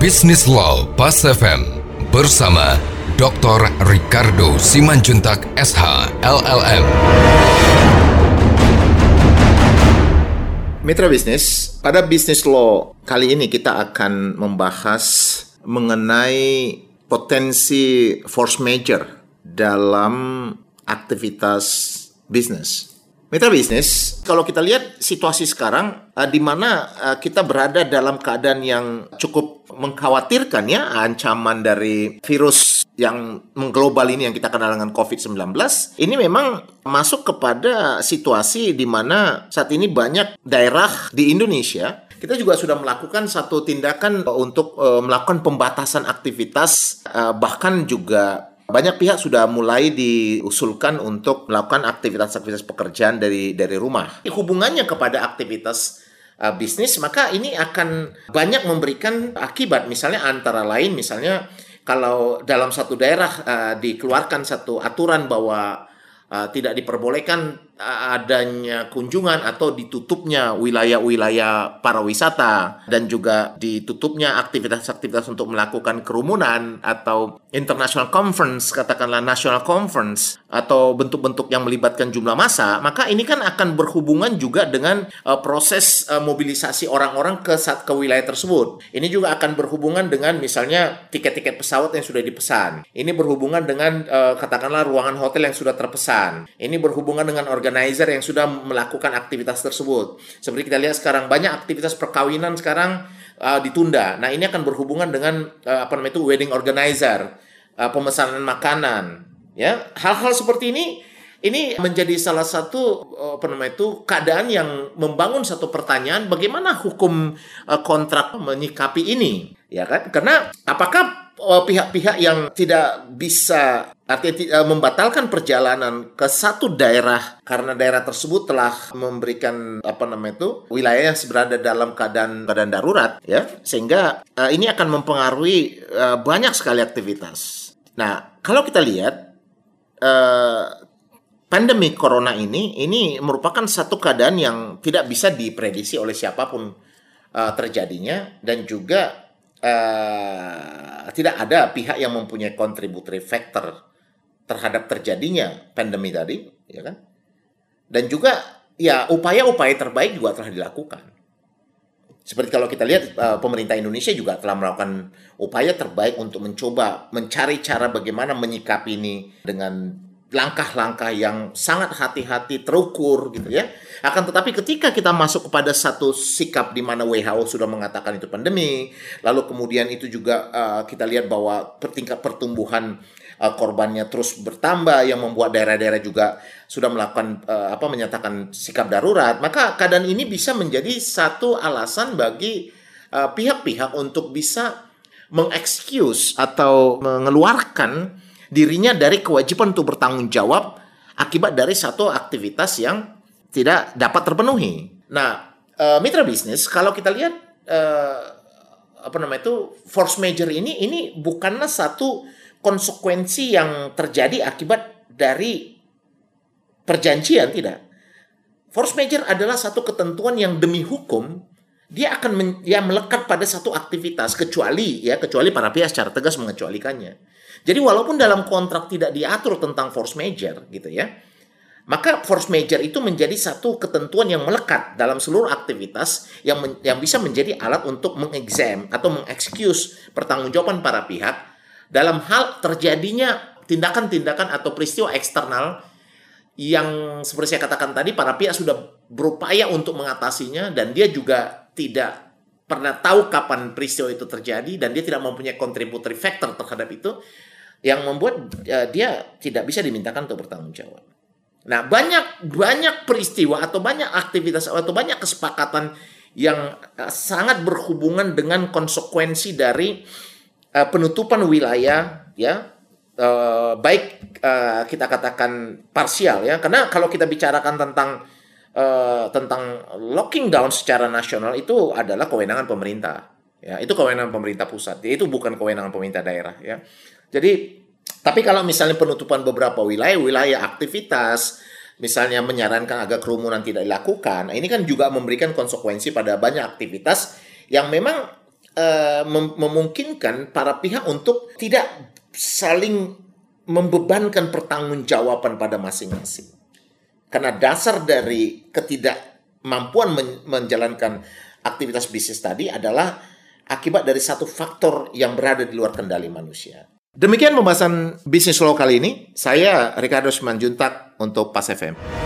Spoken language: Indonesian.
Bisnis Law Pas FM bersama Dr. Ricardo Simanjuntak SH LLM. Mitra bisnis, pada bisnis law kali ini kita akan membahas mengenai potensi force major dalam aktivitas bisnis. Mitra bisnis, kalau kita lihat situasi sekarang uh, di mana uh, kita berada dalam keadaan yang cukup mengkhawatirkan ya ancaman dari virus yang mengglobal ini yang kita kenal dengan COVID-19 ini memang masuk kepada situasi di mana saat ini banyak daerah di Indonesia kita juga sudah melakukan satu tindakan untuk uh, melakukan pembatasan aktivitas uh, bahkan juga banyak pihak sudah mulai diusulkan untuk melakukan aktivitas-aktivitas pekerjaan dari dari rumah. Hubungannya kepada aktivitas uh, bisnis, maka ini akan banyak memberikan akibat. Misalnya antara lain, misalnya kalau dalam satu daerah uh, dikeluarkan satu aturan bahwa uh, tidak diperbolehkan adanya kunjungan atau ditutupnya wilayah-wilayah para wisata dan juga ditutupnya aktivitas-aktivitas untuk melakukan kerumunan atau international conference katakanlah national conference atau bentuk-bentuk yang melibatkan jumlah massa maka ini kan akan berhubungan juga dengan uh, proses uh, mobilisasi orang-orang ke saat ke wilayah tersebut. Ini juga akan berhubungan dengan misalnya tiket-tiket pesawat yang sudah dipesan. Ini berhubungan dengan uh, katakanlah ruangan hotel yang sudah terpesan. Ini berhubungan dengan organ organizer yang sudah melakukan aktivitas tersebut. Seperti kita lihat sekarang banyak aktivitas perkawinan sekarang uh, ditunda. Nah, ini akan berhubungan dengan uh, apa namanya itu wedding organizer, uh, pemesanan makanan, ya. Hal-hal seperti ini ini menjadi salah satu uh, apa namanya itu keadaan yang membangun satu pertanyaan bagaimana hukum uh, kontrak menyikapi ini, ya kan? Karena apakah Eh, pihak-pihak yang tidak bisa artinya uh, membatalkan perjalanan ke satu daerah karena daerah tersebut telah memberikan apa namanya itu wilayah yang berada dalam keadaan keadaan darurat ya sehingga uh, ini akan mempengaruhi uh, banyak sekali aktivitas. Nah kalau kita lihat uh, pandemi corona ini ini merupakan satu keadaan yang tidak bisa diprediksi oleh siapa pun uh, terjadinya dan juga uh, tidak ada pihak yang mempunyai contributory factor terhadap terjadinya pandemi tadi, ya kan? Dan juga ya upaya-upaya terbaik juga telah dilakukan. Seperti kalau kita lihat uh, pemerintah Indonesia juga telah melakukan upaya terbaik untuk mencoba mencari cara bagaimana menyikapi ini dengan langkah-langkah yang sangat hati-hati terukur gitu ya. Akan tetapi ketika kita masuk kepada satu sikap di mana WHO sudah mengatakan itu pandemi, lalu kemudian itu juga uh, kita lihat bahwa tingkat pertumbuhan uh, korbannya terus bertambah yang membuat daerah-daerah juga sudah melakukan uh, apa menyatakan sikap darurat, maka keadaan ini bisa menjadi satu alasan bagi pihak-pihak uh, untuk bisa mengexcuse atau mengeluarkan dirinya dari kewajiban untuk bertanggung jawab akibat dari satu aktivitas yang tidak dapat terpenuhi. Nah, uh, mitra bisnis kalau kita lihat uh, apa namanya itu force major ini ini bukanlah satu konsekuensi yang terjadi akibat dari perjanjian tidak. Force major adalah satu ketentuan yang demi hukum dia akan men, dia melekat pada satu aktivitas kecuali ya kecuali para pihak secara tegas mengecualikannya. Jadi walaupun dalam kontrak tidak diatur tentang force major gitu ya, maka force major itu menjadi satu ketentuan yang melekat dalam seluruh aktivitas yang men, yang bisa menjadi alat untuk mengexam atau mengexcuse pertanggungjawaban para pihak dalam hal terjadinya tindakan-tindakan atau peristiwa eksternal yang seperti saya katakan tadi para pihak sudah berupaya untuk mengatasinya dan dia juga tidak pernah tahu kapan peristiwa itu terjadi dan dia tidak mempunyai contributory factor terhadap itu yang membuat uh, dia tidak bisa dimintakan untuk bertanggung jawab. Nah, banyak banyak peristiwa atau banyak aktivitas atau banyak kesepakatan yang uh, sangat berhubungan dengan konsekuensi dari uh, penutupan wilayah ya uh, baik uh, kita katakan parsial ya karena kalau kita bicarakan tentang uh, tentang locking down secara nasional itu adalah kewenangan pemerintah. Ya itu kewenangan pemerintah pusat. Itu bukan kewenangan pemerintah daerah ya. Jadi, tapi kalau misalnya penutupan beberapa wilayah, wilayah aktivitas, misalnya menyarankan agar kerumunan tidak dilakukan, nah ini kan juga memberikan konsekuensi pada banyak aktivitas yang memang uh, mem memungkinkan para pihak untuk tidak saling membebankan pertanggungjawaban pada masing-masing. Karena dasar dari ketidakmampuan men menjalankan aktivitas bisnis tadi adalah akibat dari satu faktor yang berada di luar kendali manusia. Demikian pembahasan bisnis law kali ini. Saya Ricardo Simanjuntak untuk Pas FM.